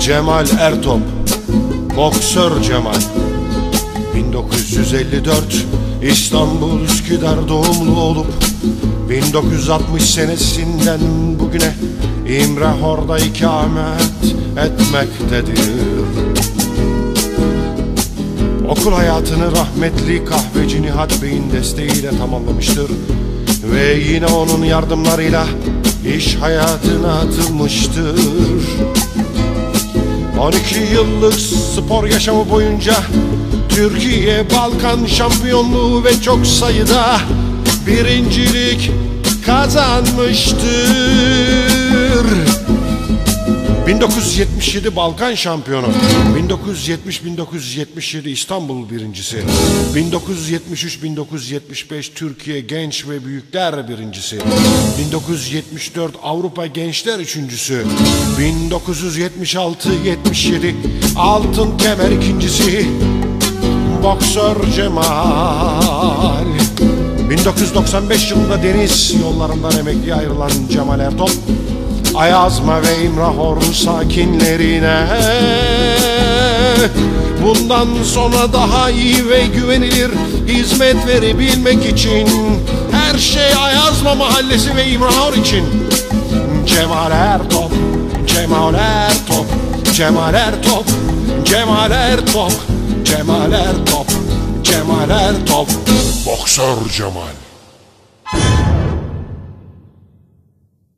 Cemal Ertop Boksör Cemal. 1954 İstanbul Üsküdar doğumlu olup 1960 senesinden bugüne İmrahor'da ikamet etmektedir. Okul hayatını rahmetli kahveci Nihat Bey'in desteğiyle tamamlamıştır Ve yine onun yardımlarıyla iş hayatına atılmıştır. 12 yıllık spor yaşamı boyunca Türkiye Balkan şampiyonluğu ve çok sayıda birincilik kazanmıştır 1977 Balkan şampiyonu 1970-1977 İstanbul birincisi 1973-1975 Türkiye Genç ve Büyükler birincisi 1974 Avrupa Gençler üçüncüsü 1976-77 Altın Kemer ikincisi Boksör Cemal. 1995 yılında deniz yollarından emekli ayrılan Cemal Ertop Ayazma ve İmrahor sakinlerine. Bundan sonra daha iyi ve güvenilir hizmet verebilmek için Her şey Ayazma Mahallesi ve İmrahor için. Cemal Ertop, Cemal Ertop, Cemal Ertop, Cemal Ertop, Cemal Ertop, Cemal Ertop, Boksör Cemal